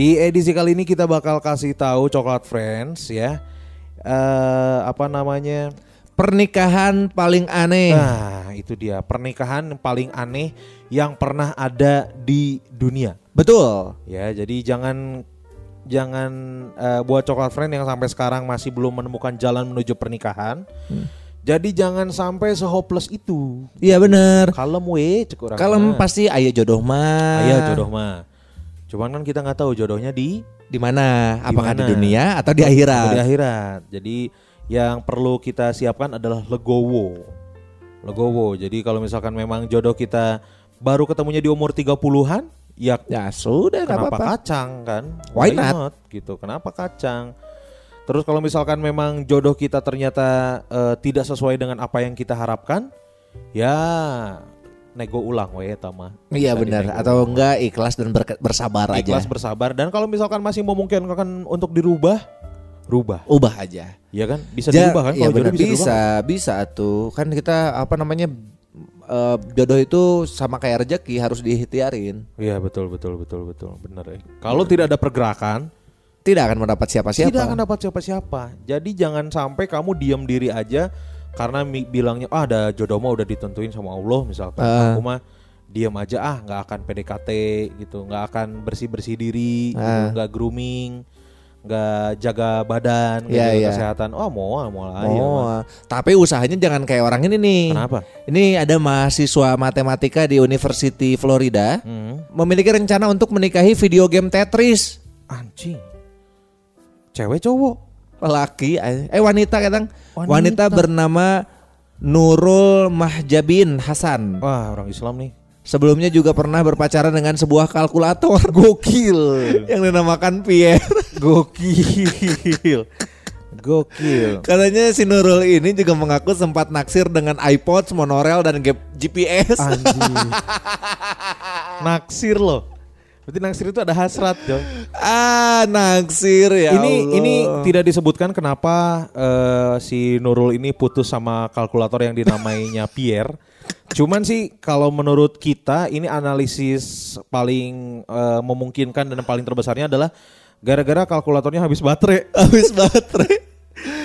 Di edisi kali ini kita bakal kasih tahu Coklat Friends ya. eh apa namanya? Pernikahan paling aneh. Nah, itu dia pernikahan paling aneh yang pernah ada di dunia. Betul. Ya, jadi jangan jangan eh, buat Coklat Friend yang sampai sekarang masih belum menemukan jalan menuju pernikahan. Jadi jangan sampai sehopeless itu. Iya bener. Kalem we, mah. pasti ayah jodoh mah. Ayah jodoh mah. Cuman kan kita nggak tahu jodohnya di Di mana? Apakah di dunia atau di akhirat? di akhirat. Jadi yang perlu kita siapkan adalah legowo. Legowo. Jadi kalau misalkan memang jodoh kita baru ketemunya di umur 30-an, ya Ya sudah kenapa apa-apa. kacang kan? Why not? gitu. Kenapa kacang? Terus kalau misalkan memang jodoh kita ternyata eh, tidak sesuai dengan apa yang kita harapkan, ya nego ulang we eta mah. Iya benar. Atau ulang. enggak ikhlas dan berke- bersabar ikhlas aja. bersabar dan kalau misalkan masih memungkinkan untuk dirubah, rubah. Ubah aja. Iya kan? Bisa Ja- dirubah kan? Iya benar bisa, bisa, bisa tuh. Kan kita apa namanya eh, jodoh itu sama kayak rezeki harus diikhtiarin. Iya betul betul betul betul benar ya. Kalau tidak ada pergerakan, Tidak akan mendapat siapa-siapa. tidak akan dapat siapa-siapa. Jadi jangan sampai kamu diam diri aja karena mi- bilangnya ah ada jodoh mah udah ditentuin sama Allah misalkan. Ah. Aku mah diam aja ah nggak akan PDKT gitu, nggak akan bersih bersih diri, gitu, Ah. nggak grooming, nggak jaga badan, Iya, jaga iya. kesehatan. Oh mau mau lah. Oh, tapi usahanya jangan kayak orang ini nih. Kenapa? Ini ada mahasiswa matematika di University Florida Hmm, memiliki rencana untuk menikahi video game Tetris. anjing. Cewek cowok. Lelaki, eh wanita kadang. Wanita. Wanita. bernama Nurul Mahjabin Hasan. Wah orang Islam nih. Sebelumnya juga pernah berpacaran dengan sebuah kalkulator gokil yang dinamakan Pierre. Gokil. Gokil. Katanya si Nurul ini juga mengaku sempat naksir dengan iPod, monorail dan GPS. Anjing. naksir loh. Berarti naksir itu ada hasrat, Jong. Ah, naksir ya. ini Allah. ini tidak disebutkan kenapa eh, si Nurul ini putus sama kalkulator yang dinamainya Pierre. Cuman sih kalau menurut kita ini analisis paling eh, memungkinkan dan paling terbesarnya adalah gara-gara kalkulatornya habis baterai. habis baterai.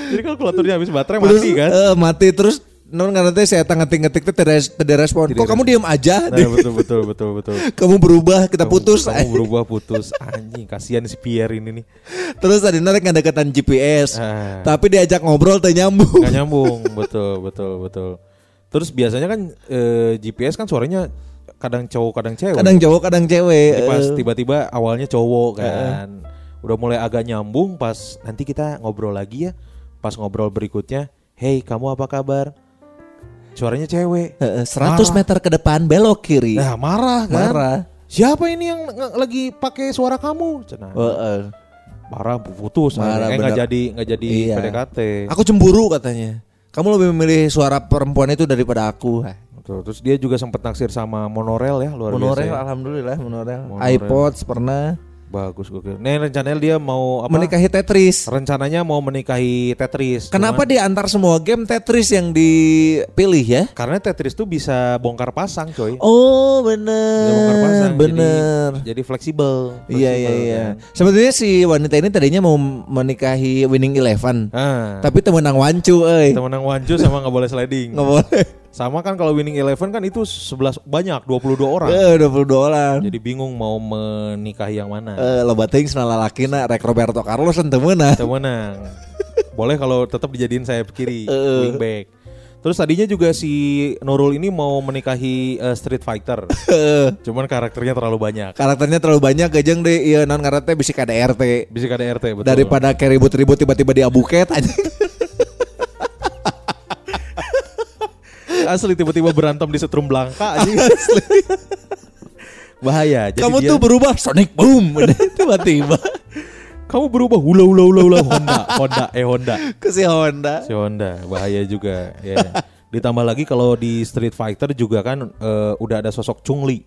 Jadi kalkulatornya habis baterai Terus, mati kan. eh, mati terus non nanti saya ngetik-ngetik tuh tidak tidak respon. Tidak Kok kamu diam aja? Nah, betul betul betul betul. kamu berubah, kita Kamu- putus. Kamu berubah putus. Anjing, kasihan si Pierre ini nih. Terus tadi narik deketan GPS. Ah. Tapi diajak ngobrol teh nyambung. Gak nyambung, betul, betul, betul. Terus biasanya kan eh, GPS kan suaranya kadang cowok, kadang cewek. Kadang cowok, kadang cewek. Jadi pas Eh, tiba-tiba awalnya cowok kan. Udah mulai agak nyambung pas nanti kita ngobrol lagi ya. Pas ngobrol berikutnya, "Hey, kamu apa kabar?" Suaranya cewek. eh, eh, 100 Marah. meter ke depan belok kiri. Nah, marah kan. Marah. Siapa ini yang lagi pakai suara kamu? Cenah. Eh, eh. marah putus Marah, eh, nggak bener. jadi nggak jadi Iya. PDKT Aku cemburu katanya. Kamu lebih memilih suara perempuan itu daripada aku. Betul. terus dia juga sempat naksir sama monorel ya luar Monorail, biasa ya. alhamdulillah monorail. Monorail. iPods pernah. Bagus gokil nih rencananya dia mau apa Menikahi Tetris. rencananya mau menikahi Tetris Kenapa Cuman- di antar semua game Tetris yang dipilih ya? karena Tetris tuh bisa bongkar pasang coy Oh bisa bongkar pasang bener, bener. jadi, jadi fleksibel Iya iya iya. kan. Sebetulnya si wanita ini tadinya mau menikahi Winning Eleven, nah tapi temenang wancu, eh temenang wanju sama nggak boleh sliding nggak boleh. Sama kan kalau winning eleven kan itu 11 banyak 22 orang. Eh, 22 orang. Jadi bingung mau menikahi yang mana. Eh, lo bating senala lakina rek Roberto Carlos ente meunah. Kita menang. Boleh kalau tetap dijadiin sayap kiri, Eh. wingback. Terus tadinya juga si Nurul ini mau menikahi eh, Street Fighter. Cuman karakternya terlalu banyak. Karakternya terlalu banyak gajeng deh iya non ngaranna bisa KDRT. Bisa KDRT betul. Daripada kayak ribut-ribut tiba-tiba di abuket aja. asli tiba-tiba berantem di setrum Blanka aja. Bahaya. Jadi Kamu dia- tuh berubah Sonic Boom tiba-tiba kamu berubah hula hula hula hula Honda, Honda, eh Honda. ke si Honda. Si Honda bahaya juga ya. Ditambah lagi kalau di Street Fighter juga kan eh, udah ada sosok Chun-Li.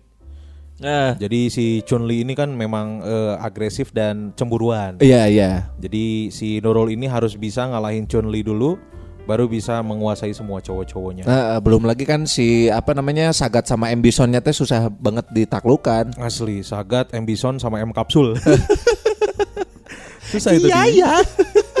Nah, Jadi si Chun-Li ini kan memang eh, agresif dan cemburuan. iya iya. Jadi si Nurul ini harus bisa ngalahin Chun-Li dulu baru bisa menguasai semua cowok-cowoknya. Nah, belum lagi kan si apa namanya Sagat sama Ambisonnya teh susah banget ditaklukkan. Asli, Sagat, Ambison sama M Kapsul. Susah itu Iya, iya.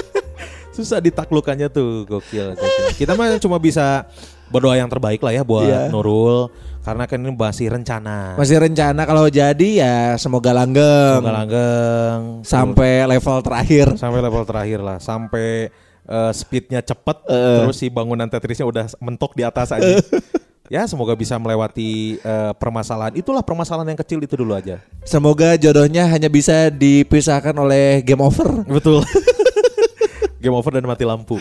Susah ditaklukkannya tuh, gokil, gokil. Kita mah cuma bisa berdoa yang terbaik lah ya buat Iya. Nurul karena kan ini masih rencana. Masih rencana kalau jadi ya semoga langgeng Semoga langgeng sampai level terakhir. sampai level terakhir lah, sampai eh, speednya cepet, Eh. terus si bangunan Tetrisnya udah mentok di atas aja. ya semoga bisa melewati eh, permasalahan. Itulah permasalahan yang kecil itu dulu aja. Semoga jodohnya hanya bisa dipisahkan oleh game over. Betul. Game over dan mati lampu.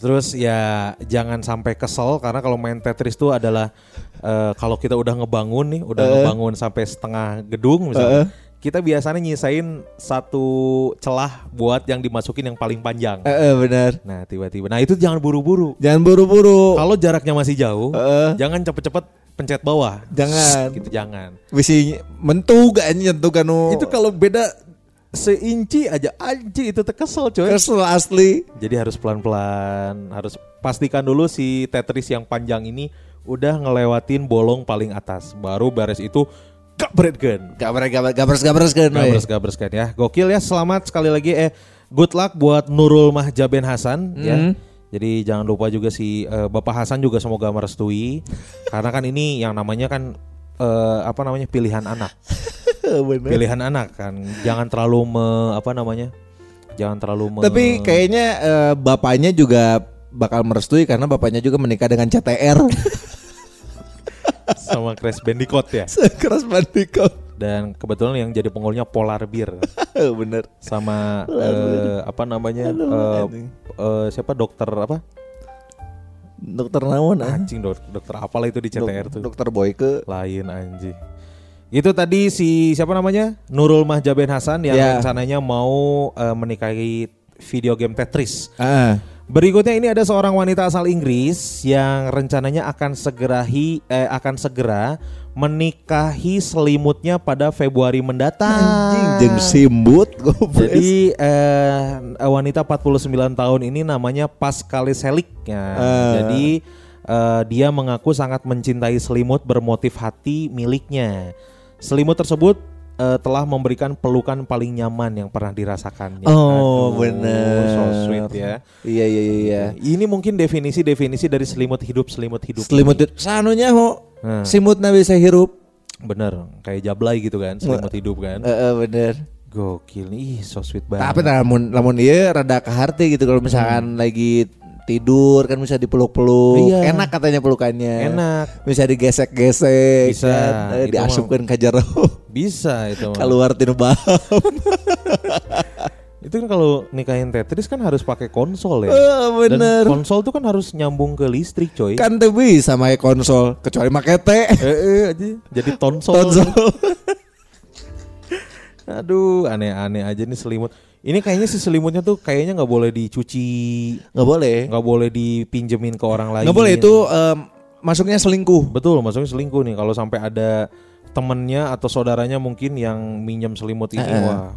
Terus ya jangan sampai kesel karena kalau main Tetris itu adalah eh, kalau kita udah ngebangun nih, udah ngebangun sampai setengah gedung misalnya. Kita biasanya nyisain satu celah buat yang dimasukin yang paling panjang. Eh, eh, benar. Nah, tiba-tiba. Nah, itu jangan buru-buru. Jangan buru-buru. Kalau jaraknya masih jauh, Heeh. jangan cepet-cepet pencet bawah. Jangan. Gitu jangan. Mentug gak nyentuh kanu. Itu kalau beda seinci aja anji itu terkesel coy. kesel asli. Jadi harus pelan-pelan, harus pastikan dulu si Tetris yang panjang ini udah ngelewatin bolong paling atas. Baru beres itu gabretkan. Gabres gabres gabres gabres we. Gabres gabreskan ya. Gokil ya. Selamat sekali lagi eh good luck buat Nurul Mahjaben Hasan ya. Jadi jangan lupa juga si eh, Bapak Hasan juga semoga merestui karena kan ini yang namanya kan eh, apa namanya pilihan anak. Bener. Pilihan anak kan. Jangan terlalu me, apa namanya? Jangan terlalu me, Tapi kayaknya eh, bapaknya juga bakal merestui karena bapaknya juga menikah dengan CTR. sama Crash Bandicoot ya. Keras Bandicoot. Dan kebetulan yang jadi pengolnya Polar Beer Bener. sama eh, apa namanya eh, eh, siapa dokter apa Dokter Nawan ah. anjing dok, dokter apalah itu di CTR tuh Dokter Boyke. lain anjing itu tadi si siapa namanya Nurul Mahjaben Hasan yang Ya. rencananya mau eh, menikahi video game Tetris Ah. Berikutnya ini ada seorang wanita asal Inggris yang rencananya akan segerahi eh, akan segera menikahi selimutnya pada Februari mendatang. Anjing simbut. Jadi eh, wanita 49 tahun ini namanya Pascalis Selik. Ya, Ah. Jadi eh, dia mengaku sangat mencintai selimut bermotif hati miliknya. Selimut tersebut eh, telah memberikan pelukan paling nyaman yang pernah dirasakannya. Oh, bener. So sweet ya. Iya iya iya. iya. Ini mungkin definisi-definisi dari selimut hidup selimut hidup. Selimut sanunya ho. Hmm. Simutna bisa hirup. Bener, kayak jablay gitu kan, selimut hidup kan. Heeh bener. Gokil, ih so sweet banget. Tapi lamun lamun ieu rada keharti gitu kalau misalkan lagi tidur kan bisa dipeluk-peluk. Iya. Enak katanya pelukannya. Enak. Bisa digesek-gesek Bisa. kan. Eh, diasupkan ke jero. Bisa itu. Keluar tinu baham. Itu kan kalau nikahin Tetris kan harus pakai konsol ya. Eh, bener. Dan konsol tuh kan harus nyambung ke listrik coy. Kan tuh bisa make konsol kecuali teh. Eh, eh. Jadi tonsol. Konsol. Aduh, aneh-aneh aja nih selimut. Ini kayaknya si selimutnya tuh kayaknya nggak boleh dicuci, Nggak boleh. nggak boleh dipinjemin ke orang lain. Nggak boleh itu em, masuknya selingkuh. Betul, maksudnya selingkuh nih. Kalau sampai ada temennya atau saudaranya mungkin yang minjem selimut ini, wah,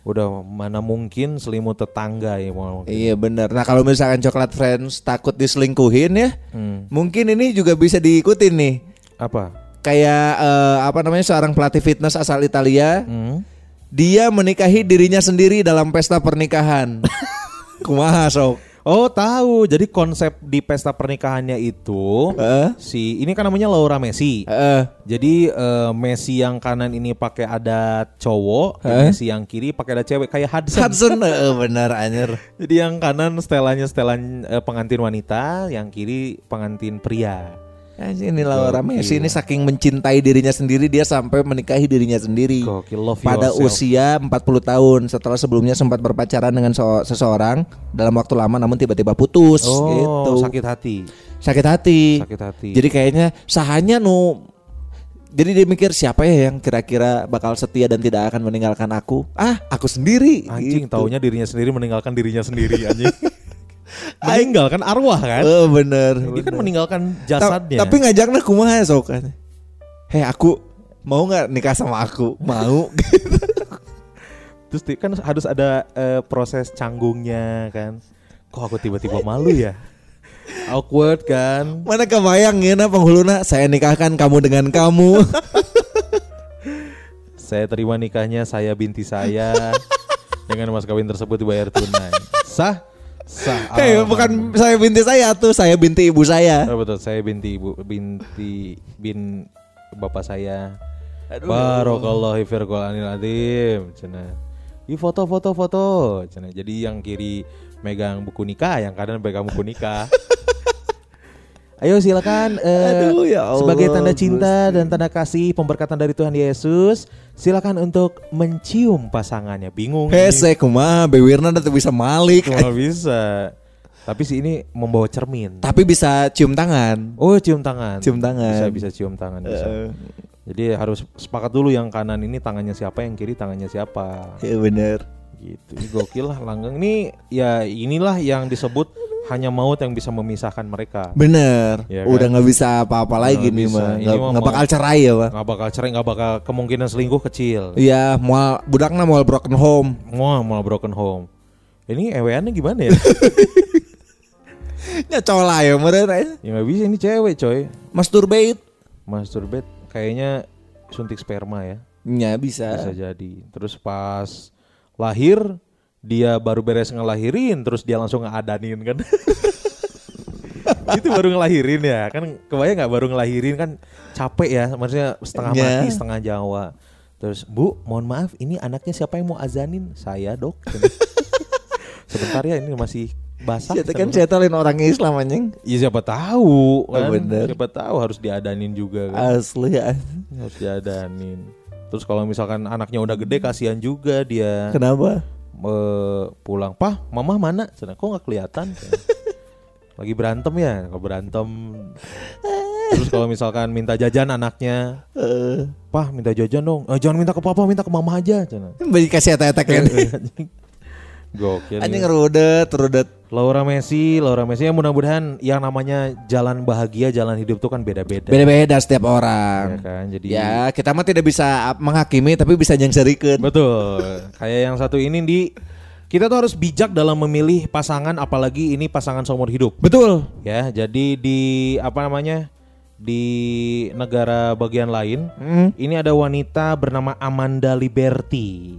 udah mana mungkin selimut tetangga ya mau. Iya benar. Nah kalau misalkan coklat friends takut diselingkuhin ya, Hmm. mungkin ini juga bisa diikutin nih. Apa? Kayak eh, apa namanya seorang pelatih fitness asal Italia, Hmm? dia menikahi dirinya sendiri dalam pesta pernikahan. Kumaha sok? Oh tahu, jadi konsep di pesta pernikahannya itu Heeh. si ini kan namanya Laura Messi. Heeh. Jadi eh, Messi yang kanan ini pakai ada cowok, dan Heeh. Messi yang kiri pakai ada cewek kayak Hudson. Hudson eh, bener anjir. Jadi yang kanan setelannya setelan eh, pengantin wanita, yang kiri pengantin pria. Ini Laura Gokil. Messi ini saking mencintai dirinya sendiri dia sampai menikahi dirinya sendiri. Gokil, love Pada yourself. usia 40 tahun setelah sebelumnya sempat berpacaran dengan so- seseorang dalam waktu lama namun tiba-tiba putus Oh, gitu. sakit hati. Sakit hati. Sakit hati. Jadi kayaknya sahanya nu jadi dia mikir siapa ya yang kira-kira bakal setia dan tidak akan meninggalkan aku? Ah, aku sendiri. Anjing gitu. taunya dirinya sendiri meninggalkan dirinya sendiri anjing. meninggalkan arwah kan? Oh, bener. Dia kan bener. meninggalkan Ta- jasadnya. tapi ngajaknya kumaha sok kan. Hei aku mau nggak nikah sama aku? Mau. Terus kan harus ada eh, proses canggungnya kan. Kok aku tiba-tiba malu ya? Awkward kan? Mana kebayang ya penghuluna saya nikahkan kamu dengan kamu. Saya terima nikahnya saya binti saya dengan mas kawin tersebut dibayar tunai. Sah? Sah. Hei aman. bukan saya binti saya tuh, saya binti ibu saya. Oh, betul, saya binti ibu binti bin bapak saya. Aduh. Barokallahu fi Qur'anil azim. Cenah. Ih foto-foto foto. Cenah. Jadi yang kiri megang buku nikah, yang kanan pegang buku nikah. Ayo silakan eh, Aduh, ya Allah, sebagai tanda cinta Gusti. dan tanda kasih pemberkatan dari Tuhan Yesus, silakan untuk mencium pasangannya. Bingung. Hese kumaha bewirna tuh bisa malik. Cuma bisa. Tapi si ini membawa cermin. Tapi bisa cium tangan. Oh, cium tangan. Cium tangan. Bisa bisa cium tangan bisa. Eh, Jadi harus sepakat dulu yang kanan ini tangannya siapa, yang kiri tangannya siapa. ya bener. Gitu. Gokil lah langgeng ini ya inilah yang disebut hanya maut yang bisa memisahkan mereka. Bener. Kan? Udah nggak bisa apa-apa lagi nih mah. Nggak mau- bakal cerai ya. Nggak bakal cerai, nggak bakal kemungkinan selingkuh kecil. Iya, mau budaknya mau broken home. Wah, malah broken home. Ini eweannya gimana ya? Ya cola ya meren aja. ya nggak bisa ini cewek coy. Masturbate. Masturbate kayaknya suntik sperma ya. Ya bisa. Bisa jadi. Terus pas lahir dia baru beres ngelahirin terus dia langsung ngadanin kan. itu baru ngelahirin ya kan kebayang nggak baru ngelahirin kan capek ya maksudnya setengah Ya. mati setengah Jawa terus bu mohon maaf ini anaknya siapa yang mau azanin saya dok sebentar ya ini masih basah Siapa kan saya lain orang Islam anjing. ya siapa tahu kan bener. siapa tahu harus diadanin juga kan Asli ya. harus diadanin terus kalau misalkan anaknya udah gede kasihan juga dia. Kenapa? eh, pulang pah mama mana? Cina, kok nggak kelihatan? Lagi berantem ya? Kalau berantem. Terus kalau misalkan minta jajan anaknya pah minta jajan dong. Eh, jangan minta ke papa minta ke mama aja Cina. bagi kasih tetek kan. Gokil Anjing rudet, rudet. Laura Messi Laura Messi ya mudah-mudahan yang namanya jalan bahagia jalan hidup tuh kan beda-beda Beda-beda setiap ya orang. kan jadi Ya, kita mah tidak bisa menghakimi tapi bisa nyangsarikeun. Betul. Kayak yang satu ini di kita tuh harus bijak dalam memilih pasangan apalagi ini pasangan seumur hidup. Betul. Ya, jadi di apa namanya? Di negara bagian lain, Hmm. ini ada wanita bernama Amanda Liberty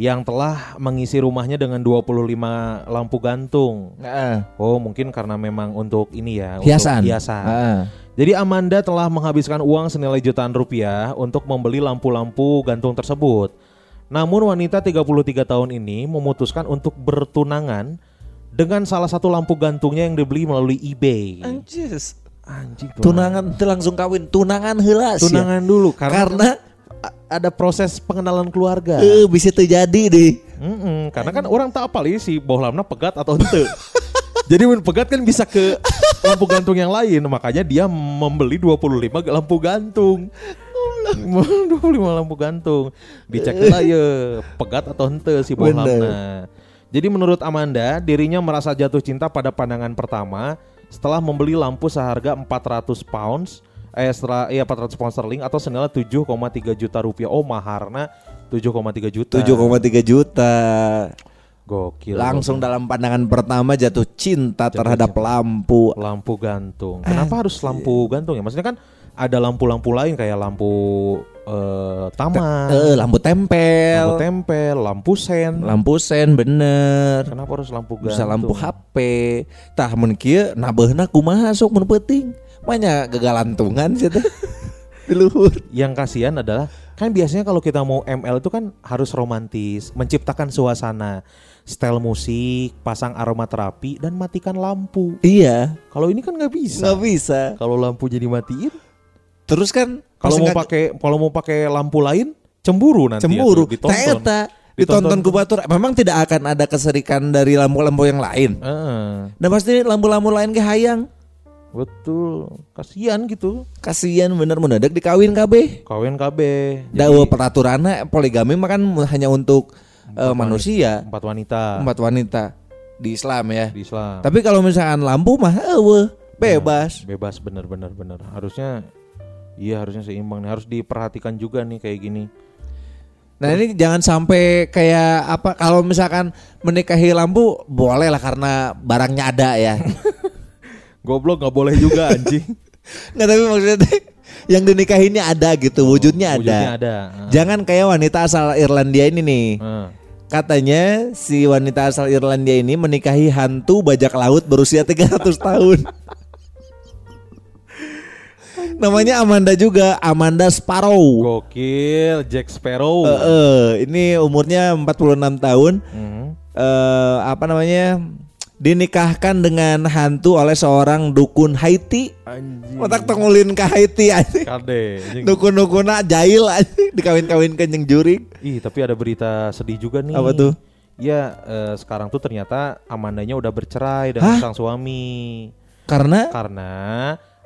yang telah mengisi rumahnya dengan 25 lampu gantung. Heeh. Oh, mungkin karena memang untuk ini ya, Hiasan. untuk hiasan. Heeh. Jadi Amanda telah menghabiskan uang senilai jutaan rupiah untuk membeli lampu-lampu gantung tersebut. Namun wanita 33 tahun ini memutuskan untuk bertunangan dengan salah satu lampu gantungnya yang dibeli melalui eBay. Anjis. Anjing Tunangan teu langsung kawin, tunangan heula sia. Tunangan dulu karena, Karena ada proses pengenalan keluarga. eh bisa terjadi deh. Mm-mm, karena kan orang tak apal si bohlamna pegat atau ente. Jadi mun pegat kan bisa ke lampu gantung yang lain, makanya dia membeli 25 lampu gantung. 25 lampu gantung. Dicek lah ya pegat atau ente si bohlamna. Jadi menurut Amanda, dirinya merasa jatuh cinta pada pandangan pertama setelah membeli lampu seharga 400 pounds eh setelah iya 400 pound sterling atau senilai 7,3 juta rupiah. Oh, maharna 7,3 juta. 7,3 juta. Gokil. Langsung dalam pandangan pertama jatuh cinta terhadap cinta. lampu. lampu gantung. Kenapa harus lampu gantung ya? Maksudnya kan ada lampu-lampu lain kayak lampu eh, taman, Eh, lampu tempel, lampu tempel, lampu sen. lampu sen bener. Kenapa harus lampu gantung? Bisa lampu HP. Tah mun kieu nabeuna kumaha sok mun penting. Manya gagalantungan sih teh. Di luhur. Yang kasihan adalah kan biasanya kalau kita mau ML itu kan harus romantis, menciptakan suasana, style musik, pasang aromaterapi dan matikan lampu. Iya, Kalau ini kan nggak bisa. nggak bisa. Kalau lampu jadi matiin, Terus kan kalau mau pakai kalau mau pakai lampu lain cemburu nanti cemburu, atuh, ditonton. Ternyata ditonton ku batur. Memang tidak akan ada keserikan dari lampu-lampu yang lain. Heeh. Dan pasti lampu-lampu lain ke hayang. Betul. Kasihan gitu. Kasian bener mendadak dikawin kabeh. Kawin KB. Da eueuh peraturanna poligami mah kan hanya untuk eh, manusia, empat wanita empat wanita di Islam ya. di Islam. Tapi kalau misalkan lampu mah eueuh bebas. Bebas bener bener bener. Harusnya iya harusnya seimbang nih. Harus diperhatikan juga nih kayak gini. Nah ini jangan sampai kayak apa kalau misalkan menikahi lampu boleh lah karena barangnya ada ya. Goblok nggak boleh juga anjing. Nggak tapi maksudnya yang dinikahinya ada gitu, wujudnya ada. Wujudnya ada. Heeh. Jangan kayak wanita asal Irlandia ini nih. Heeh. Katanya si wanita asal Irlandia ini menikahi hantu bajak laut berusia 300 tahun. Namanya Amanda juga, Amanda Sparrow. Gokil, Jack Sparrow. Eh, eh, ini umurnya 46 tahun. Mhm. eh apa namanya? Dinikahkan dengan hantu oleh seorang dukun Haiti. Anjing. Otak tengulin ke Haiti anjing. Kade. anjing. Dukun-dukuna jahil anjing dikawin-kawinkan yang jurik. Ih, tapi ada berita sedih juga nih. Apa tuh? Ya, eh, sekarang tuh ternyata Amandanya udah bercerai dengan Hah? sang suami. Karena Karena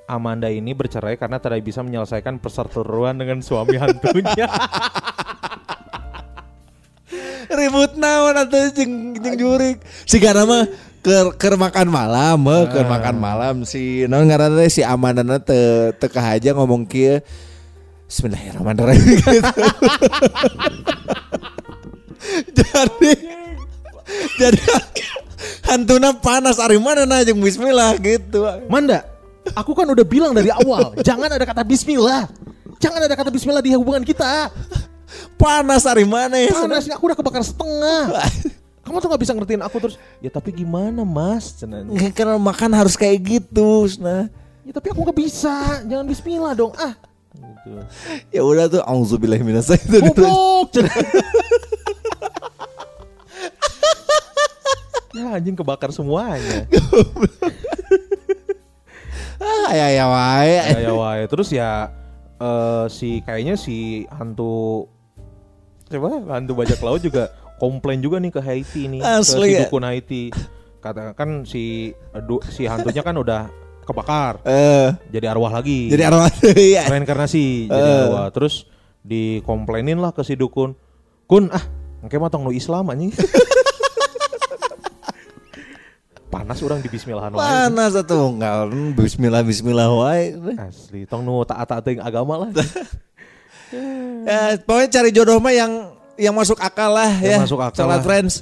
Amanda ini bercerai karena tidak bisa menyelesaikan perseteruan dengan suami hantunya. ribut naon atuh jeung jeung jurik. Si kana mah keur keur makan malam, mah keur makan malam si naon ngaranna teh si Amandana teu teu kahaja ngomong kieu. Bismillahirrahmanirrahim gitu. jadi jadi hantuna panas ari mana nah jeung bismillah gitu. Manda, aku kan udah bilang dari awal, jangan ada kata bismillah. Jangan ada kata bismillah di hubungan kita. Panas ari mana ya? Panas, aku udah kebakar setengah. Kamu tuh gak bisa ngertiin aku terus. Ya tapi gimana mas? Cenanya. Karena makan harus kayak gitu, nah. Ya tapi aku gak bisa. Jangan bismillah dong. Ah. Gitu. Ya udah tuh auzubillahi minasyaitonir rajim. Goblok. cenah. ya anjing kebakar semuanya. Ah, ya ya wae. ya, ya wae. Terus ya eh, si kayaknya si hantu coba hantu bajak laut juga komplain juga nih ke Haiti nih ke si ya? dukun Haiti. Katakan si du- si hantunya kan udah kebakar Eh, jadi arwah lagi. jadi arwah ya. reinkarnasi jadi Eh. arwah. Terus dikomplainin lah ke si dukun. Kun ah, engke mah tong nu Islam anjing. Panas orang di bismillahan wae. Panas atuh enggak bismillah bismillah wae. Asli, tong nu taat-taat agama lah. Ya, pokoknya cari jodoh mah yang yang masuk akal lah ya. Yang masuk akal Salat lah. friends.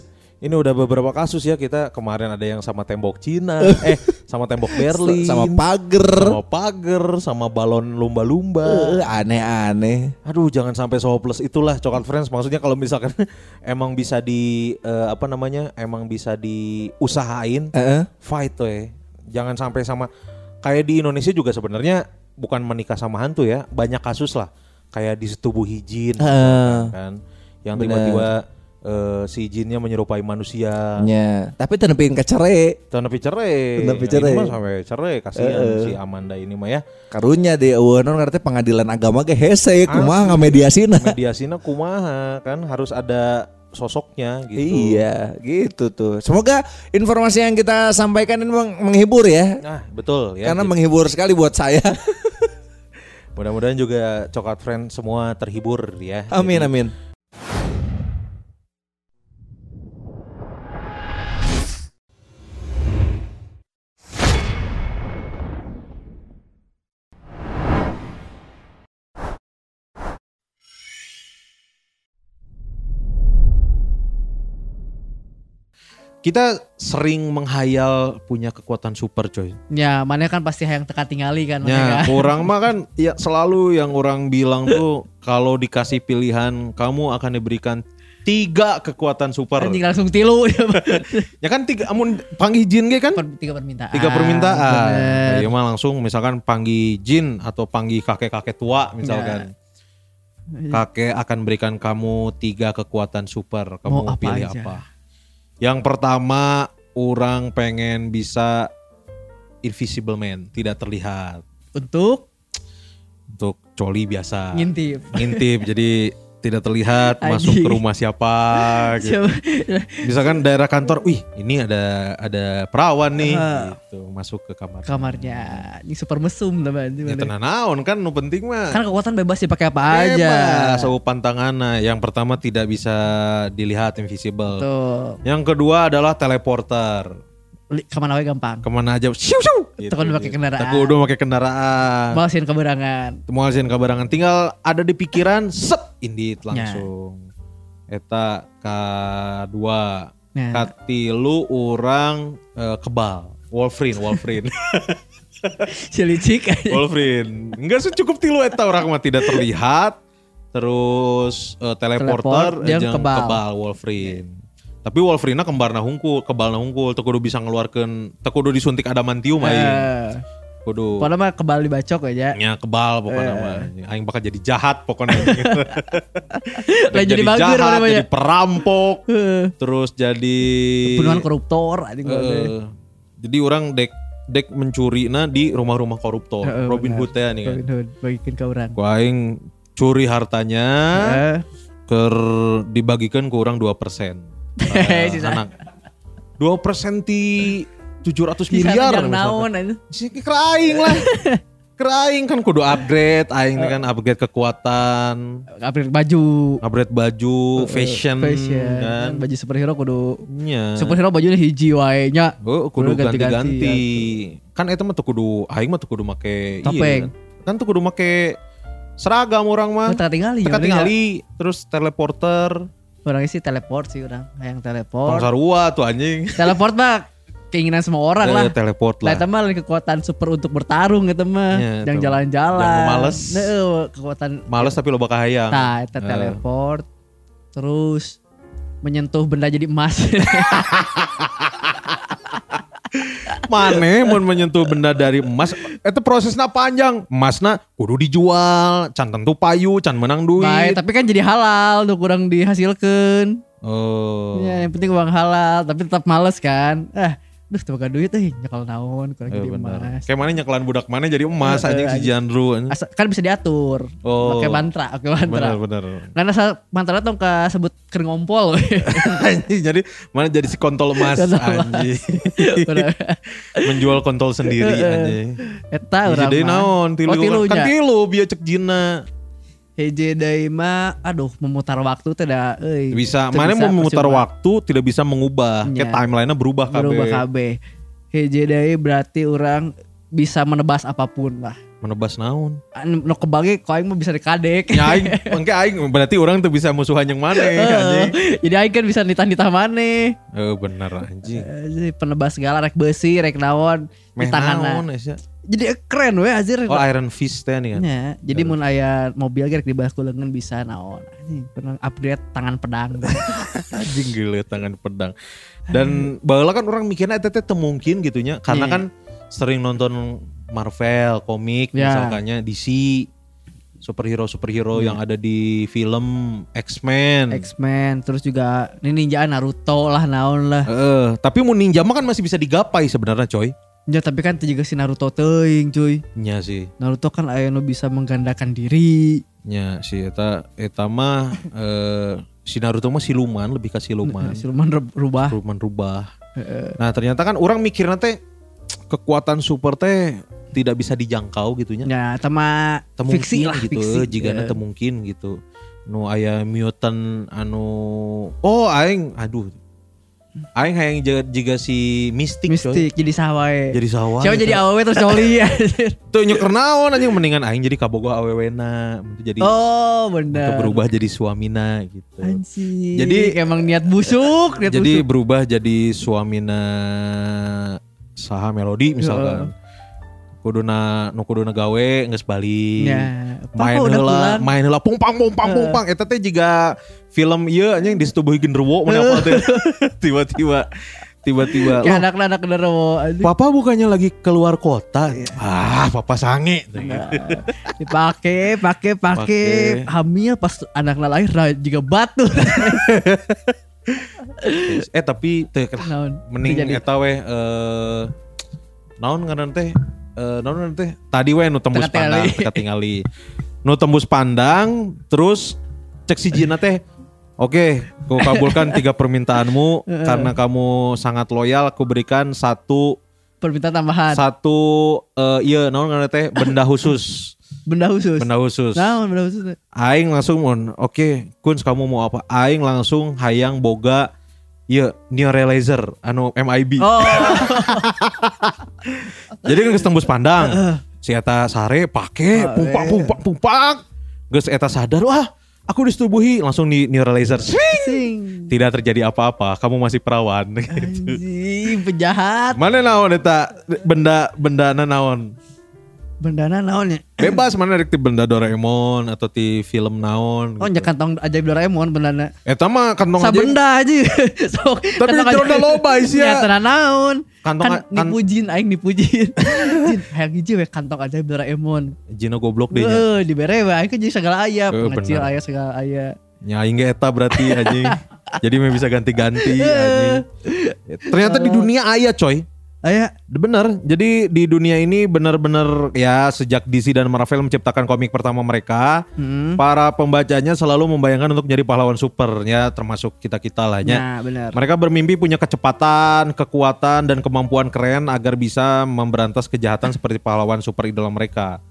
Ini udah beberapa kasus ya kita kemarin ada yang sama tembok Cina, eh sama tembok Berlin, sama pager. sama pagar, sama balon lumba-lumba. Eh, aneh-aneh. Aduh, jangan sampai hopeless itulah coklat friends. Maksudnya kalau misalkan emang bisa di eh, apa namanya, emang bisa diusahain, Heeh. fight tuh ya. Jangan sampai sama kayak di Indonesia juga sebenarnya bukan menikah sama hantu ya, banyak kasus lah. Kayak disetubuhi jin, Heeh. kan, yang tiba-tiba eh, si jinnya menyerupai manusia. Nya, tapi tenepin. Tapi cerai. Nah, cerai. Ini mah sampai cerai kasihan Heeh. si Amanda ini mah ya. Karunya di eueuh ngarti pengadilan agama ge hese kumaha Asli. ngamediasina. Mediasinya kumaha kan harus ada sosoknya gitu. Iya, gitu tuh. Semoga informasi yang kita sampaikan ini meng- menghibur ya. Nah, betul ya. Karena Jadi, menghibur sekali buat saya. mudah-mudahan juga coklat friend semua terhibur ya. amin Jadi, amin. Kita sering menghayal punya kekuatan super coy. Ya, mana kan pasti yang teka tingali kan Ya, kan. orang mah kan ya selalu yang orang bilang tuh kalau dikasih pilihan kamu akan diberikan tiga kekuatan super. Anjing langsung tilu. Ya kan tiga amun panggil jin ge kan? Per- tiga permintaan. Tiga permintaan. Bener. Ya mah langsung misalkan panggil jin atau panggil kakek-kakek tua misalkan. Kakek akan berikan kamu tiga kekuatan super. Kamu Mau apa pilih aja? apa? Yang pertama, orang pengen bisa invisible man, tidak terlihat. Untuk Untuk coli biasa. ngintip. Ngintip jadi tidak terlihat Anjing. masuk ke rumah siapa gitu. Misalkan daerah kantor, wih ini ada ada perawan nih, Ah. gitu masuk ke kamar. Kamarnya. Ini super mesum teman. Ya tenan naon kan, nu penting mah. Kan kekuatan bebas dipakai apa aja. Bebas, saupan tanganna. Yang pertama tidak bisa dilihat invisible. Tuh. Yang kedua adalah teleporter. Ke mana wae gampang. Ke mana aja, siu siu. Teu kudu pakai kendaraan. Teu kudu pakai kendaraan. Malasin keberangan. Mau hasilin kabarangan tinggal ada di pikiran, sep, indit Ya. langsung. Eta kedua, Nah. katilu orang eh, kebal. Wolverine, Wolverine. Cilicik aja. Wolverine. Enggak sih cukup tilu eta orang mah tidak terlihat. Terus eh, teleporter Teleport, jeung kebal. kebal. Wolverine. Tapi Wolverine kembarna hungkul, kebalna hungkul, teu kudu bisa ngeluarkeun, teu kudu disuntik adamantium aing. Eh, Kudu Pokoknya mah kebal dibacok aja. nya kebal pokoknya Eh. mah. Aing bakal jadi jahat pokoknya. Lah jadi bager jahat, namanya. jadi perampok, Heeh. terus jadi Pembunuhan koruptor Eh, uh, jadi orang dek dek mencuri na di rumah-rumah koruptor. Heeh, Robin benar. Hood ya nih kan. Robin Hood bagikan ke orang. Ku aing curi hartanya Eh, ker dibagikan ke orang 2%. Nah, Sisa. anak. 2% di 700 Sisa miliar yang misalkan. naon keraing lah. keraing kan kudu upgrade aing kan upgrade kekuatan, Upgrade baju. upgrade baju, Eh, fashion, fashion. kan. Baju superhero kudu Nya. superhero bajunya hiji wae nya. Oh, kudu ganti-ganti, ganti-ganti. Kan eta mah tuh kudu aing mah tuh kudu make Topeng. kan. Kan tuh kudu make seragam orang mah. Teka tinggali. Teka ya, terus teleporter. Orangnya sih teleport sih orang. Yang Tong teleport. sarua tuh anjing. Teleport mah keinginan semua orang lah. Eh, teleport Lah lah. itu mah kekuatan super untuk bertarung gitu mah. Iya, yang itu. jalan-jalan. Yang males. Nah, kekuatan Males tapi loba kahayang. Nah, kita Eh. teleport. Terus menyentuh benda jadi emas. Mane mau menyentuh benda dari emas itu prosesnya panjang. Emasna kudu dijual, can tentu payu, can menang duit. Baik, tapi kan jadi halal untuk kurang dihasilkan. Oh. Ya, yang penting uang halal, tapi tetap males kan. Ah, duh tuh duit eh nyakal naon kurang Eh, jadi emas. Kayak mana nyeklan budak mana jadi emas Eh, anjing si. Jandru. anjing. Asa- kan bisa diatur. Oh. Pakai mantra, pakai mantra. Bener bener. Karena mantra tuh ka sebut kering ngompol. Anjing, jadi mana jadi si kontol emas anjing. Menjual kontol sendiri anjing. Eta Jadi urang mah. naon tilu Oh, tilunya. kan tilu bieu cek jina. Hiji deui mah aduh memutar waktu teh da euy. Bisa mana mau memutar percuma. waktu tidak bisa mengubah. Kayak Nya. timelinenya berubah kabeh. berubah kabeh. Hiji deui berarti orang bisa menebas apa pun lah. Menebas naon? Anu nu kebagi kau aing mah bisa dikadek. Ya aing, engke aing berarti orang tuh bisa musuhan yang mana anjing. Jadi aing kan bisa nitah-nitah maneh. Oh bener anjing. Eh, penebas segala rek besi, rek naon di? Jadi keren we anjir. Oh Iron Fist teh nih kan. Ya, jadi mun aya mobil ge rek dibahas ku leungeun bisa naon. Anjing, pernah upgrade tangan pedang. Anjing gila tangan pedang. Dan baheula kan orang mikirnya eta teh mungkin gitunya karena Iya. kan sering nonton Marvel, komik Ya. misalkannya DC superhero-superhero yang ada di film X-Men. X-Men terus juga ini ninja Naruto lah naon lah. Eh, tapi mau ninja mah kan masih bisa digapai sebenarnya coy. Ya tapi kan itu juga si Naruto teuing cuy. Nya sih. Naruto kan aya nu bisa menggandakan diri. Nya si eta eta mah eh si Naruto mah siluman, lebih ke siluman. Siluman rub- rubah. Siluman rubah. Nah, ternyata kan orang mikirnya teh kekuatan super teh tidak bisa dijangkau gitunya. Ya, sama Teu fiksi lah gitu, fiksi. jika Ya. teu mungkin gitu. Nu aya mutant anu oh aing aduh. Aing hayang jaga jiga si coy. Mistik jadi sawae. Jadi sawah. Siapa jadi awewe terus coli ya. Tuh nyeker naon anjing mendingan aing jadi kabogoh awewena, jadi oh, benar. berubah jadi suamina gitu. Anjing. Jadi- emang niat busuk, niat jadi busuk. berubah jadi suamina saha melodi misalkan. Kuduna nu kuduna gawe geus bali. Ya, main pulang. main heula pungpang pungpang pungpang eta teh jiga film ieu anjing disetubuhi genderuwo mun apa teh. Tiba-tiba tiba-tiba Kayak "Loh, anak-anak genderuwo anjing. Papa bukannya lagi keluar kota. Ah, papa sange. Dipake, pake, pake, Pake. hamil pas anak lahir nah, juga batu. eh tapi teh mending eta weh eh naon ngaran teh eh naon ngaran teh tadi weh nu tembus Teka pandang teka tingali nu tembus pandang terus cek si Jina teh Oke, ku kabulkan tiga permintaanmu karena kamu sangat loyal. Aku berikan satu Permintaan tambahan. satu eh iya naon ngaran teh benda khusus, benda khusus. benda khusus. Naon benda khusus? Aing langsung mun, oke, Kuns kamu mau apa? Aing langsung hayang boga Iya, neuralizer anu MIB. Oh, Jadi kan tembus pandang. Si eta sare pake pumpak pumpak pumpak. Geus eta sadar, wah, aku disetubuhi langsung di neuralizer. Swing! sing. Tidak terjadi apa-apa, kamu masih perawan gitu. Anjing, penjahat. Mana naon eta benda benda naon? Bendana naon ya? Bebas mana rek ti benda Doraemon atau ti film naon. Oh, nya kantong ajaib Doraemon bendana. Eta mah kantong aja. Sabenda aja. Sok. Tapi di jero loba isia. Ya tenan naon. Kantong kan kan- dipujin aing dipujin. Jin, hayang hiji we kantong ajaib Doraemon. Jino goblok deh nya. Heeh, dibere we aing kan jadi segala aya, Eh, pengecil aya segala aya. Nyaing ge eta berarti anjing. Jadi mah bisa ganti-ganti anjing. Ternyata di dunia aya coy. Aya Bener, jadi di dunia ini benar-benar ya sejak DC dan Marvel menciptakan komik pertama mereka, Hmm. para pembacanya selalu membayangkan untuk menjadi pahlawan super ya termasuk kita-kita lah ya. Nah, benar. Mereka bermimpi punya kecepatan, kekuatan dan kemampuan keren agar bisa memberantas kejahatan seperti pahlawan super idola mereka.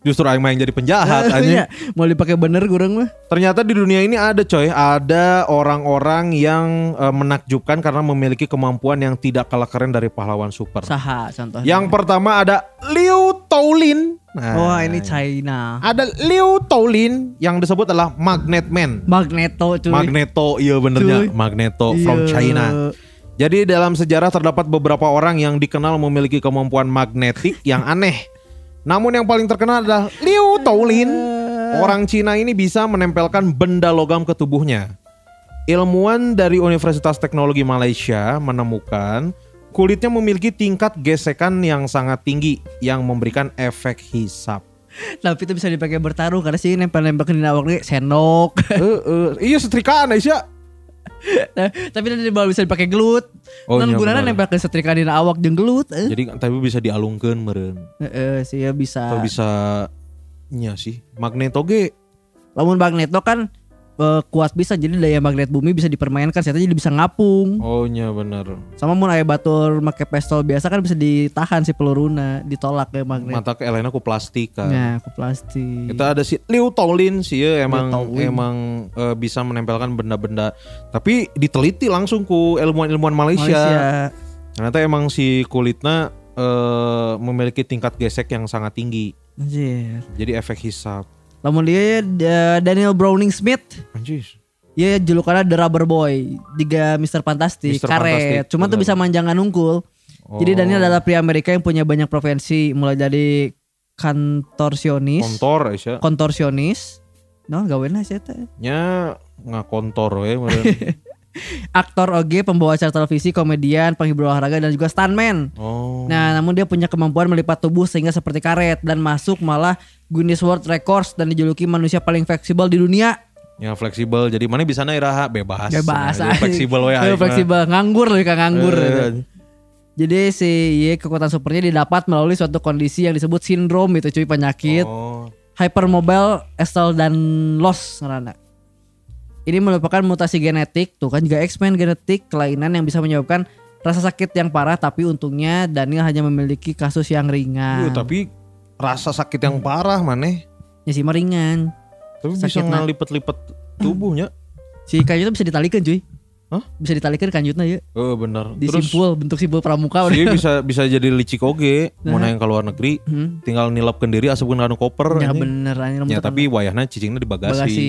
Justru aing mah yang jadi penjahat anjing. Ya, mau dipakai bener kurang mah. Ternyata di dunia ini ada coy, ada orang-orang yang eh, menakjubkan karena memiliki kemampuan yang tidak kalah keren dari pahlawan super. Saha contohnya. Yang pertama ada Liu Toulin. Nah, Wah, ini China. ada Liu Toulin yang disebut adalah Magnet Man. Magneto cuy. Magneto, iya benernya Cuy. Magneto from Iya. China. Jadi dalam sejarah terdapat beberapa orang yang dikenal memiliki kemampuan magnetik yang aneh. Namun yang paling terkenal adalah Liu Toulin. Orang Cina ini bisa menempelkan benda logam ke tubuhnya. Ilmuwan dari Universitas Teknologi Malaysia menemukan kulitnya memiliki tingkat gesekan yang sangat tinggi yang memberikan efek hisap. Tapi itu bisa dipakai bertarung karena sih nempel-nempel ke awak sendok. Eh, eh, iya setrikaan Aisyah. Nah, Tapi nanti baru bisa dipakai gelut. Oh, non iya gunanya benar. nempel ke setrika di awak jeung gelut. Eh. Jadi tapi bisa dialungkan meren. Heeh, sih ya bisa. Atau bisa nya sih magneto ge Lamun magneto kan eh, kuat bisa jadi daya magnet bumi bisa dipermainkan saya jadi bisa ngapung. oh nya bener Sama mun aya batur make pistol biasa kan bisa ditahan si peluruna, ditolak ke magnet. mata ke Elena ku plastik kan Nah, ke plastik. kita ada si Liu Toulin sih ya emang emang eh, bisa menempelkan benda-benda tapi diteliti langsung ku ilmuwan-ilmuwan Malaysia. Malaysia. ternyata emang si kulitnya eh, memiliki tingkat gesek yang sangat tinggi Anjir. jadi efek hisap Lamun dia da- Daniel Browning Smith anjir Iya julukannya The Rubber Boy Diga Mr. Fantastic Mr. Karet Fantastic, Cuma tuh bisa manjangan unggul Jadi Oh. Daniel adalah pria Amerika yang punya banyak profesi Mulai dari kantorsionis kontor Aisyah Kontorsionis No sih eta. nya ngakontor we meureun. Aktor oge, pembawa acara televisi, komedian, penghibur olahraga dan juga stuntman. Oh. Nah namun dia punya kemampuan melipat tubuh sehingga seperti karet Dan masuk malah Guinness World Records Dan dijuluki manusia paling fleksibel di dunia. Yang fleksibel. Jadi mana bisa iraha? Bebas. Bebas. Nah, fleksibel we mah. Fleksibel. Nganggur loh kan nganggur. Eh, Jadi si iya, kekuatan supernya didapat melalui suatu kondisi yang disebut sindrom itu cuy penyakit. Oh. Hypermobile Estel dan loss ngerana. Ini merupakan mutasi genetik tuh kan juga X-Men genetik kelainan yang bisa menyebabkan rasa sakit yang parah tapi untungnya Daniel hanya memiliki kasus yang ringan. Iya, tapi rasa sakit yang parah maneh. Ya sih mah ringan. Tapi bisa Sakitna. ngalipet-lipet tubuhnya. Si kanjutnya bisa ditalikan cuy. Hah? Bisa ditalikan kanjutnya ya. Oh bener. Di Terus simpul bentuk simpul pramuka udah. bisa bisa jadi licik oge. Mau nang ke luar negeri, Hmm. tinggal nilapkeun diri asupkeun kana koper. Ya bener anjing, Ya tapi wayahna cicingnya di bagasi. bagasi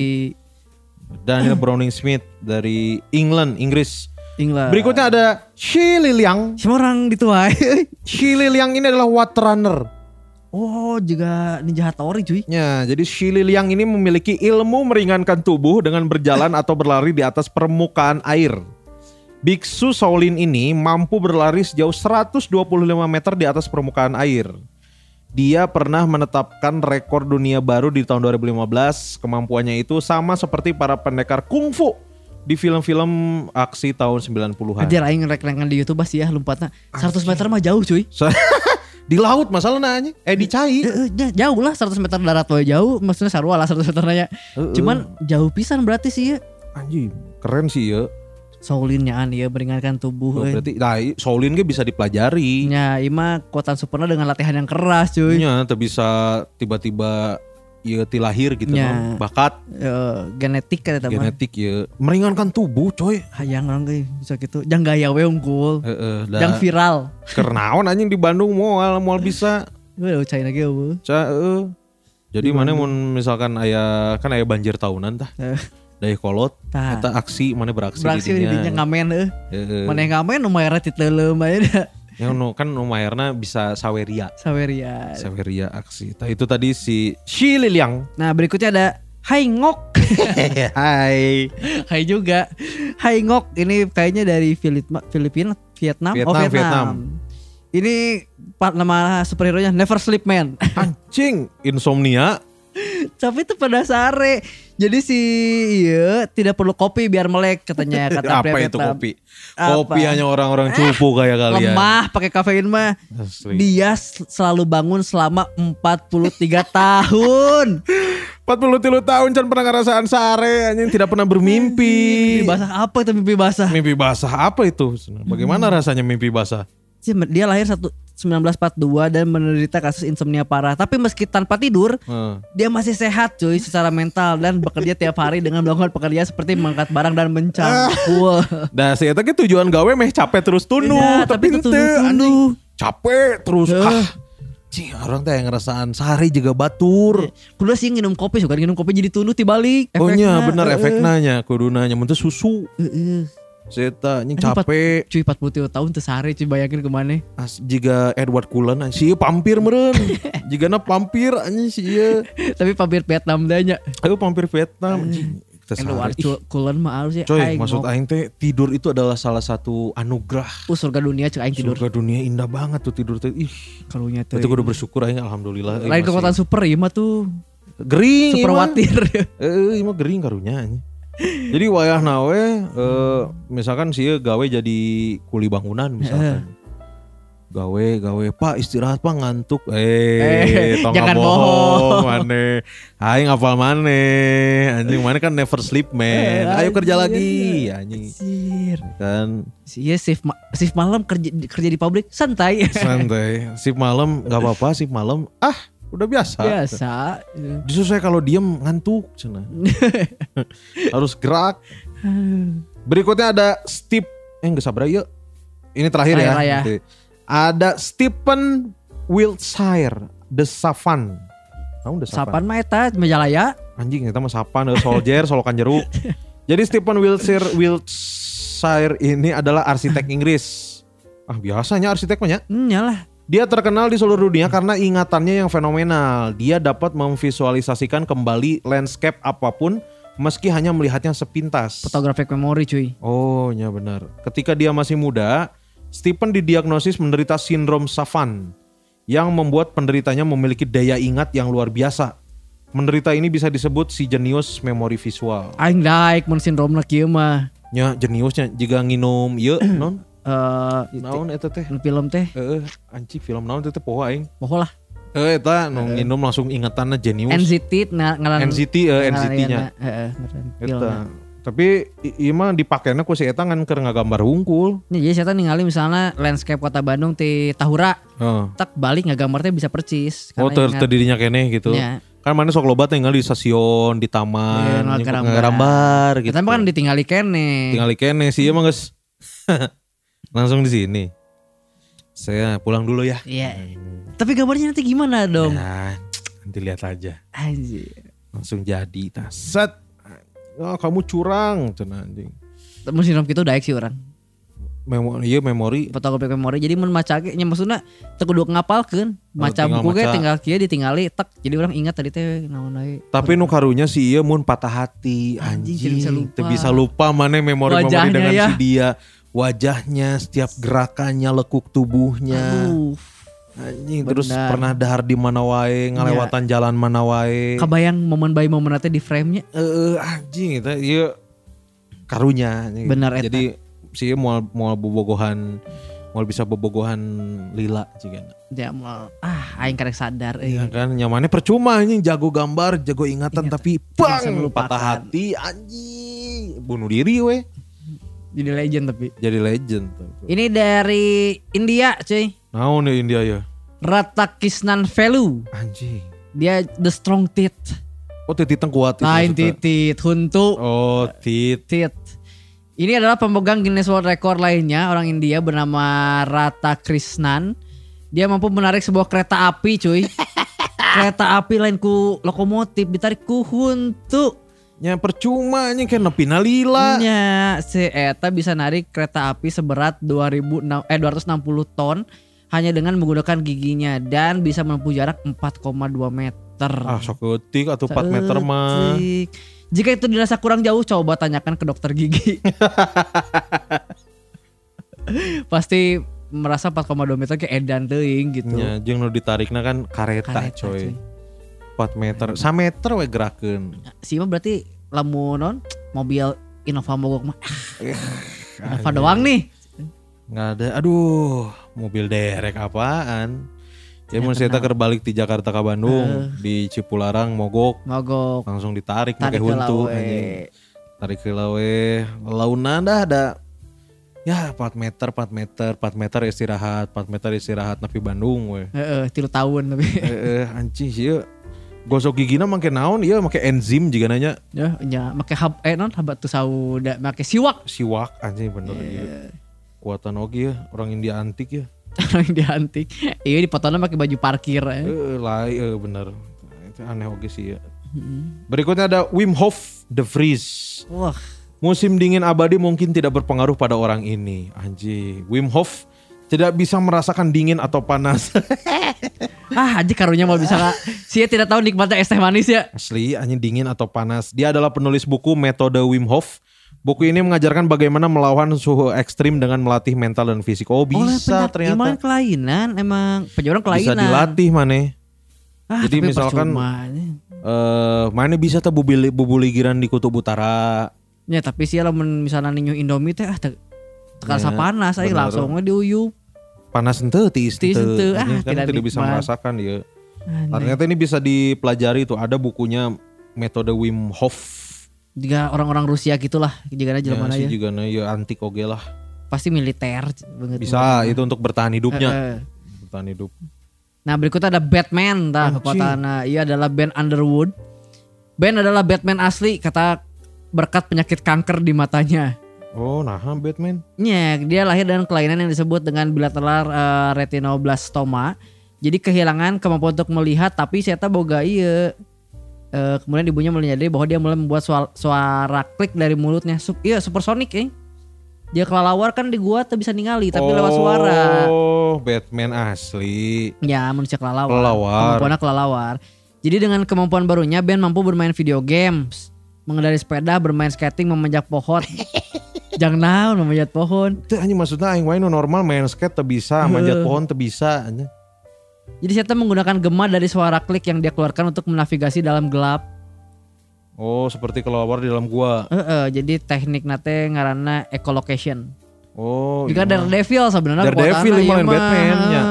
Daniel Browning Smith dari England, Inggris. England. Berikutnya ada Shi Liliang. Semua orang dituai. Shi Liliang ini adalah water runner. Oh, juga Ninja Hattori cuy. Ya, jadi Shi Liliang ini memiliki ilmu meringankan tubuh dengan berjalan atau berlari di atas permukaan air. Biksu Shaolin ini mampu berlari sejauh 125 meter di atas permukaan air. Dia pernah menetapkan rekor dunia baru di tahun 2015. Kemampuannya itu sama seperti para pendekar kungfu di film-film aksi tahun 90-an. Anjir aing ngerek-ngerekan di YouTube sih ya lompatnya 100 meter mah jauh cuy. di laut masalah nanya. Eh di cai. Ja- jauh lah 100 meter darat wae jauh maksudnya sarua lah 100 meter nanya. Cuman jauh pisan berarti sih ya. Anjing, keren sih ya. Shaolinnya an ya meringankan tubuh. Oh, eh. berarti nah, Shaolin ge bisa dipelajari. Nya, ima kekuatan superna dengan latihan yang keras cuy. Teu bisa tiba-tiba ya ti lahir gitu Nya. non. bakat Eh, genetik kan eta mah. genetik ya meringankan tubuh coy Hayang orang ge bisa gitu. Jang gaya we unggul. Heeh, Jang da viral. kernaon anjing di Bandung moal moal bisa ge eueuh. Ca heeh. Jadi mana mun misalkan aya kan aya banjir tahunan tah. Eh. Dari kolot, eta aksi mana beraksi, Beraksi di dinya ngamen eueuh. Heeh. Maneh ngamen nu mayarna ti teuleum aya da. Ya nu kan nu mayarna bisa saweria. Saweria. Saweria aksi. Tah itu tadi si Shi Liliang. Nah, berikutnya ada Hai Ngok. Hai. Hai juga. Hai Ngok ini kayaknya dari Filipina, Vietnam, oh Vietnam, Vietnam. Vietnam. Ini part nama superhero nya Never Sleep Man. Anjing, insomnia. Tapi itu pada sare. Jadi si iya tidak perlu kopi biar melek katanya kata Apa itu kopi? Apa? Kopi hanya orang-orang cupu kayak kalian. Lemah pakai kafein mah. Asli. Dia sel- selalu bangun selama 43 tahun. 43 tahun can pernah ngerasaan sare anjing tidak pernah bermimpi. Mimpi basah apa itu mimpi basah? Mimpi basah apa itu? Bagaimana rasanya mimpi basah? Dia lahir satu 1942 dan menderita kasus insomnia parah. Tapi meski tanpa tidur, Heeh. dia masih sehat cuy secara mental dan bekerja tiap hari dengan melakukan pekerjaan seperti mengangkat barang dan mencangkul. Dah saya teh tujuan gawe meh capek terus tunu, Iya, tapi, tapi itu anjing capek terus Eh. ah. Cing, orang teh yang ngerasaan sehari juga batur. Kudu sih nginum kopi suka nginum kopi jadi tunduk dibalik. Oh nya bener efeknya nya kudunanya mun teh susu. eh, eh. Teh anjing Anjing, empat- capek. Cuy 40 tahun sehari cuy bayangin ke mana. As, jika Edward Cullen sih pampir meren. jika na pampir anjing sih ieu. Tapi pampir Vietnam danya. Ayo pampir Vietnam anjing. Teh Edward Cullen mah harus ya. Coy, Aing maksud aing teh tidur itu adalah salah satu anugerah. Uh, surga dunia cek aing tidur. Surga dunia indah banget tuh tidur teh. Ih, Karunya tuh. itu kudu bersyukur aing alhamdulillah. Eh, Lain kekuatan super iya mah tuh. gering Super ieu mah. watir. Eh, ieu mah gering karunya anjing. Jadi wayah nawe eh, misalkan sih gawe jadi kuli bangunan misalkan. Gawe gawe Pak istirahat Pak ngantuk. Eh, Eh, jangan bohong maneh. Aing ngapal maneh. Anjing mana kan never sleep man. Ayo kerja lagi anjing. Kan Iya shift, ma- shift malam kerja kerja di pabrik santai. santai. Sip malam nggak apa-apa sip malam. Ah, udah biasa. Biasa. Justru saya kalau diem ngantuk cenah. Harus gerak. Berikutnya ada Steve eh enggak sabar yuk. Ini terakhir ya. Ya. Ada Stephen Wiltshire The Savan. Tahu The Savan? Sapan mah eta Majalaya. Anjing kita mah Savan, eh, soldier, solokan jeruk. Jadi Stephen Wiltshire Wiltshire ini adalah arsitek Inggris. Ah biasanya arsitek mah ya. Hmm, nyalah. Dia terkenal di seluruh dunia karena ingatannya yang fenomenal. Dia dapat memvisualisasikan kembali landscape apa pun meski hanya melihatnya sepintas. Photographic memory cuy. Oh, ya benar. Ketika dia masih muda, Stephen didiagnosis menderita sindrom Savan yang membuat penderitanya memiliki daya ingat yang luar biasa. Menderita ini bisa disebut si jenius memori visual. Aing daik mun sindromna kieu mah. Nya jeniusnya jika nginum ieu non Eh naon eta teh? film teh. Heeh, anjing film naon teh teh poho aing. Poho lah. Eh eta nu nginum langsung ingetanna jenius. NCT na ngaran NCT eh, NCT-nya. Heeh, ngaran Eta. Tapi ieu mah dipakainya ku si eta kan keur ngagambar hungkul. Nya jadi saya ningali misalnya landscape kota Bandung ti Tahura, Heeh. tak balik ngagambar teh bisa percis. Oh, ter terdirinya kene gitu. Ya. Kan mana sok loba tinggal di stasiun, di taman, Iya, gitu, ngagambar. gitu. Mah kan ditinggali kene. Tinggal di kene sih emang guys. Langsung di sini. Saya pulang dulu ya. Iya. Tapi gambarnya nanti gimana dong? Ya, nanti lihat aja. Anjir. Langsung jadi. Tas. Set. Oh, kamu curang, cenah anjing. Mun sindrom gitu daek sih orang. memori iya memori fotokopi memori jadi mun maca ge nya maksudna teu kudu ngapalkeun maca buku ge maca. tinggal kieu ditingali tek jadi orang ingat tadi teh naon tapi nu karunya si iya mun patah hati Anjing, anjing, bisa lupa. teu bisa lupa mana memori-memori dengan ya. si dia wajahnya setiap gerakannya lekuk tubuhnya. Aduh, anjing terus pernah dahar di mana wae ngalewatan jalan mana wae. Kabayang momen bayi momen teh di frame-nya? Eh anjing itu iya. Karunya. Benar, eta. jadi si ieu moal moal bobogohan moal bisa bobogohan lila juga ya mau ah aing karek sadar Ya euy kan nyamannya percuma anjing. Jago gambar jago ingatan Ingatan. tapi bang patah hati anjing. Bunuh diri we jadi legend tapi. Jadi legend ini dari India cuy. Naon ya India ya? Ratakisnan Velu. Anjing. Dia the strong teeth oh tititeng kuat itu lain titit huntu. Oh tit. Tit. Ini adalah pemegang Guinness World Record lainnya orang India bernama Rata Krishnan. Dia mampu menarik sebuah kereta api, cuy. kereta api lain ku lokomotif ditarik ku huntu. Nya percuma anjing kan nepi na lila Nya si eta bisa narik kereta api seberat 2000 eh 260 ton hanya dengan menggunakan giginya dan bisa menempuh jarak 4,2 meter. ah sok leutik atau 4 meter mah. Jika itu dirasa kurang jauh, coba tanyakan ke dokter gigi. Pasti merasa 4,2 meter kayak edan teuing gitu. nya jeung nu ditarikna kan kareta, Kareta, coy cuy. 4 meter. 1 meter we gerakeun. Si mah berarti lamun non mobil Innova mogok mah. Ah, Innova doang nih. nggak ada. Aduh mobil derek apaan? Ya mun saya keur balik di Jakarta ke Bandung. Di Cipularang mogok. Mogok. langsung ditarik Tarik pakai huntu anjing. tarik ke lawe. Launa dah ada. Ya 4 meter 4 meter 4 meter istirahat 4 meter istirahat nepi Bandung we. Heeh, tilu tahun tapi. eh, eh anjing sih gosok gigina make naon iya make enzim juga nanya Ya, nya make hab eh non habat tuh sauda make siwak. siwak anjing bener iya. kuatan oge ya orang India antik ya Orang dia antik. Iya di fotonya pakai baju parkir. eh. Eh, lai eh, bener. Itu aneh oke sih ya. Berikutnya ada Wim Hof The Vries. Wah, Musim dingin abadi mungkin tidak berpengaruh pada orang ini. Anji, Wim Hof tidak bisa merasakan dingin atau panas. ah aja karunya mau bisa nggak? Sia tidak tahu nikmatnya es teh manis ya. Asli, anjing dingin atau panas. Dia adalah penulis buku Metode Wim Hof. Buku ini mengajarkan bagaimana melawan suhu ekstrim dengan melatih mental dan fisik. Oh bisa ternyata. Emang kelainan, emang Bisa kelainan. dilatih mana? Ah, Jadi misalkan. Eh, mana bisa tuh bubuli, bubuligiran di kutub utara. Ya tapi sih lamun misalnya ninyu Indomie teh ah te- tekan Ya, panas aja bener. langsung we diuyup. Panas ente Tis ente. ah, kan tidak tidak bisa merasakan ya. Aneh. Ternyata ini bisa dipelajari tuh ada bukunya metode Wim Hof. Jika orang-orang Rusia gitulah, jika aja Ya, mana ya. juga na, ya antik oge lah. Pasti militer banget. Bisa itu untuk bertahan hidupnya. Eh, eh. Bertahan hidup. Nah berikutnya ada Batman tah Anjing. kekuatannya. Ia adalah Ben Underwood. Ben adalah Batman asli kata berkat penyakit kanker di matanya. Oh, nah Batman. Nya, dia lahir dengan kelainan yang disebut dengan bilateral eh, retinoblastoma. Jadi kehilangan kemampuan untuk melihat tapi saya boga iya. Eh, kemudian ibunya menyadari bahwa dia mulai membuat suara, suara klik dari mulutnya. Sup, iya supersonik eh. Dia kelalawar kan di gua tuh bisa ningali tapi lewat suara. Oh, Batman asli. Ya manusia kelelawar. Kelelawar. Kemampuannya kelelawar. Jadi dengan kemampuan barunya Ben mampu bermain video games, mengendarai sepeda, bermain skating, memanjat pohon. Jangan naon memanjat pohon. Itu anjing maksudnya aing wae normal main skate teu bisa, manjat pohon teu bisa. Jadi saya menggunakan gema dari suara klik yang dia keluarkan untuk menavigasi dalam gelap. Oh, seperti kelawar di dalam gua. Heeh, jadi teknik nate ngaranna echolocation. Oh, Jika iya. Daredevil sebenarnya Daredevil yang lain mah. Batman, ya.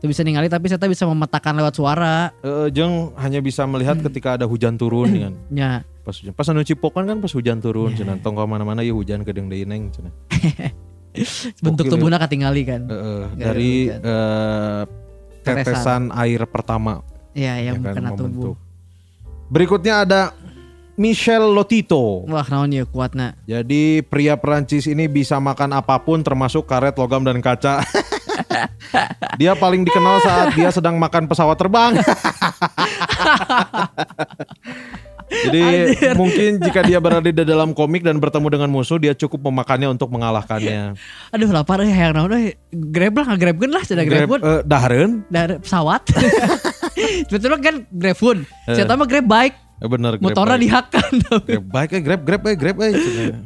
Tuh bisa ningali tapi saya bisa memetakan lewat suara. Jeung hanya bisa melihat ketika ada hujan turun dengan Ya. Pas hujan. Pas anu cipokan kan pas hujan turun Iya. cenah tong ka mana-mana ya hujan kedeng deui neng cenah. Bentuk tubuhnya ketinggali kan. Gara-gara dari hujan. eh, tetesan air pertama Iya, yang ya kan, kena tubuh. Berikutnya ada Michel Lotito. Wah, naon ya kuatna. Jadi pria Perancis ini bisa makan apa pun termasuk karet, logam dan kaca. dia paling dikenal saat dia sedang makan pesawat terbang. Jadi mungkin jika dia berada di dalam komik dan bertemu dengan musuh, dia cukup memakannya untuk mengalahkannya. Aduh lapar ya yang euy. Grab lah ngagrabkeun lah cenah grab food. eh, dahareun? Dari pesawat. Sebetulnya kan grab food. Eh. Saya tahu mah grab bike. Eh, bener. Grab Motornya bike. dihakan. Grab bike, eh, grab, grab, eh, grab, eh. cenah.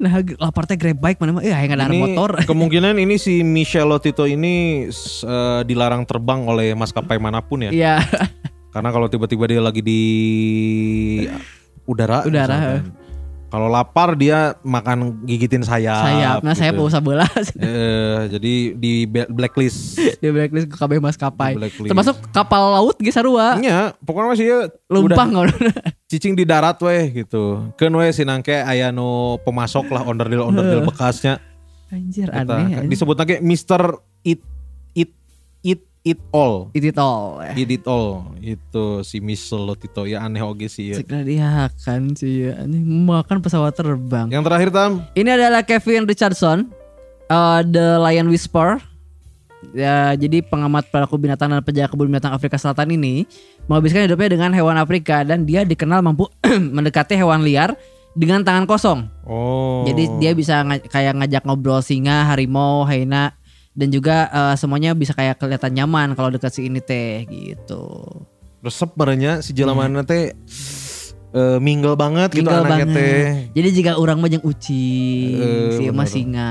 nah lapar teh grab bike mana mah. Eh aya ada motor. kemungkinan ini si Michel Lotito ini eh, dilarang terbang oleh maskapai mana pun ya. Iya. Karena kalau tiba-tiba dia lagi di udara, Udara. Kalau lapar dia makan gigitin sayap. sayap. Nah saya gitu. mau sebelah. Eh, jadi di blacklist. di blacklist ke KB maskapai. Blacklist. Termasuk kapal laut ge sarua. Nya, pokoknya masih ya Lumpang udah cicing di darat weh gitu. Keun we sinangke aya nu pemasok lah onderdil onderdil bekasnya. Anjir Eta, aneh. aneh. disebut lagi Mister It It All. It it all. eh. It It All itu si Michel Lotito ya aneh oge sih ya. Segera dihakan sih ya. Ini makan pesawat terbang. Yang terakhir Tam, Ini adalah Kevin Richardson, uh, The Lion Whisperer. Ya, jadi pengamat pelaku binatang dan penjaga kebun binatang Afrika Selatan ini menghabiskan hidupnya dengan hewan Afrika dan dia dikenal mampu mendekati hewan liar dengan tangan kosong. Oh. Jadi dia bisa nga- kayak ngajak ngobrol singa, harimau, hyena dan juga uh, semuanya bisa kayak kelihatan nyaman kalau dekat si ini teh gitu. resep barenya si jelamanna teh eh, mingle banget gitu Tinggal anaknya banget. teh. Jadi jika orang mah jeung ucing, Eh, si mah bener. singa.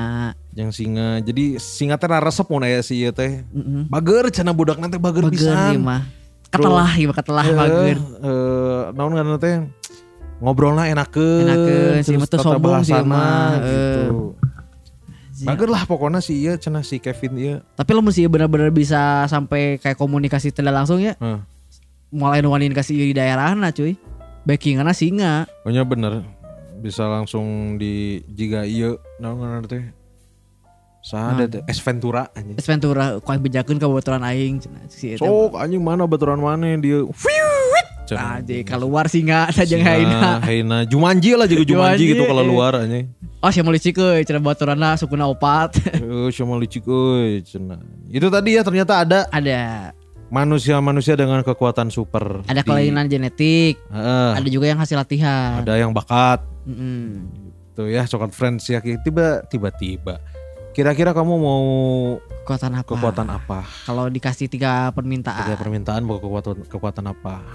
Yang singa. Jadi singa teh resep mun aya si ieu teh. Mm-mm. Bager cenah budak nanti bager, Bager pisan. ieu mah. Ketelah ieu mah ketelah bager. Eh, naon ngaranna teh? Ngobrolna enakeun. Enakeun, si terus mah teu tata sombong si mah, gitu. Anjing. Bager lah pokoknya si ieu cenah si Kevin ieu. Tapi lo mesti benar-benar bisa sampai kayak komunikasi tidak langsung ya. Heeh. Mulai nuanin kasih di daerahna cuy. Backinganna singa. Pokoknya bener bisa langsung di jika iya naon ngaranna teh Sada teh Es Ventura anjing. Es Ventura kau bejakeun ka aing cenah si. Sok anjing mana baturan mana dia. Cenah. Aja keluar singa saja Singa, haina. Haina. Jumanji lah juga Jumanji Jumanji, gitu kalau luar anjing. Oh sia meuli cikeun cenah botoranna sukuna opat. Eh, sama licik euy cenah. Itu tadi ya ternyata ada ada manusia-manusia dengan kekuatan super. ada kelainan genetik, Heeh. ada juga yang hasil latihan. ada yang bakat. Mm-mm. Tuh ya coklat friends ya tiba tiba-tiba. Kira-kira kamu mau Kekuatan apa? kekuatan apa? Kalau dikasih tiga permintaan. Tiga permintaan mau kekuatan kekuatan apa?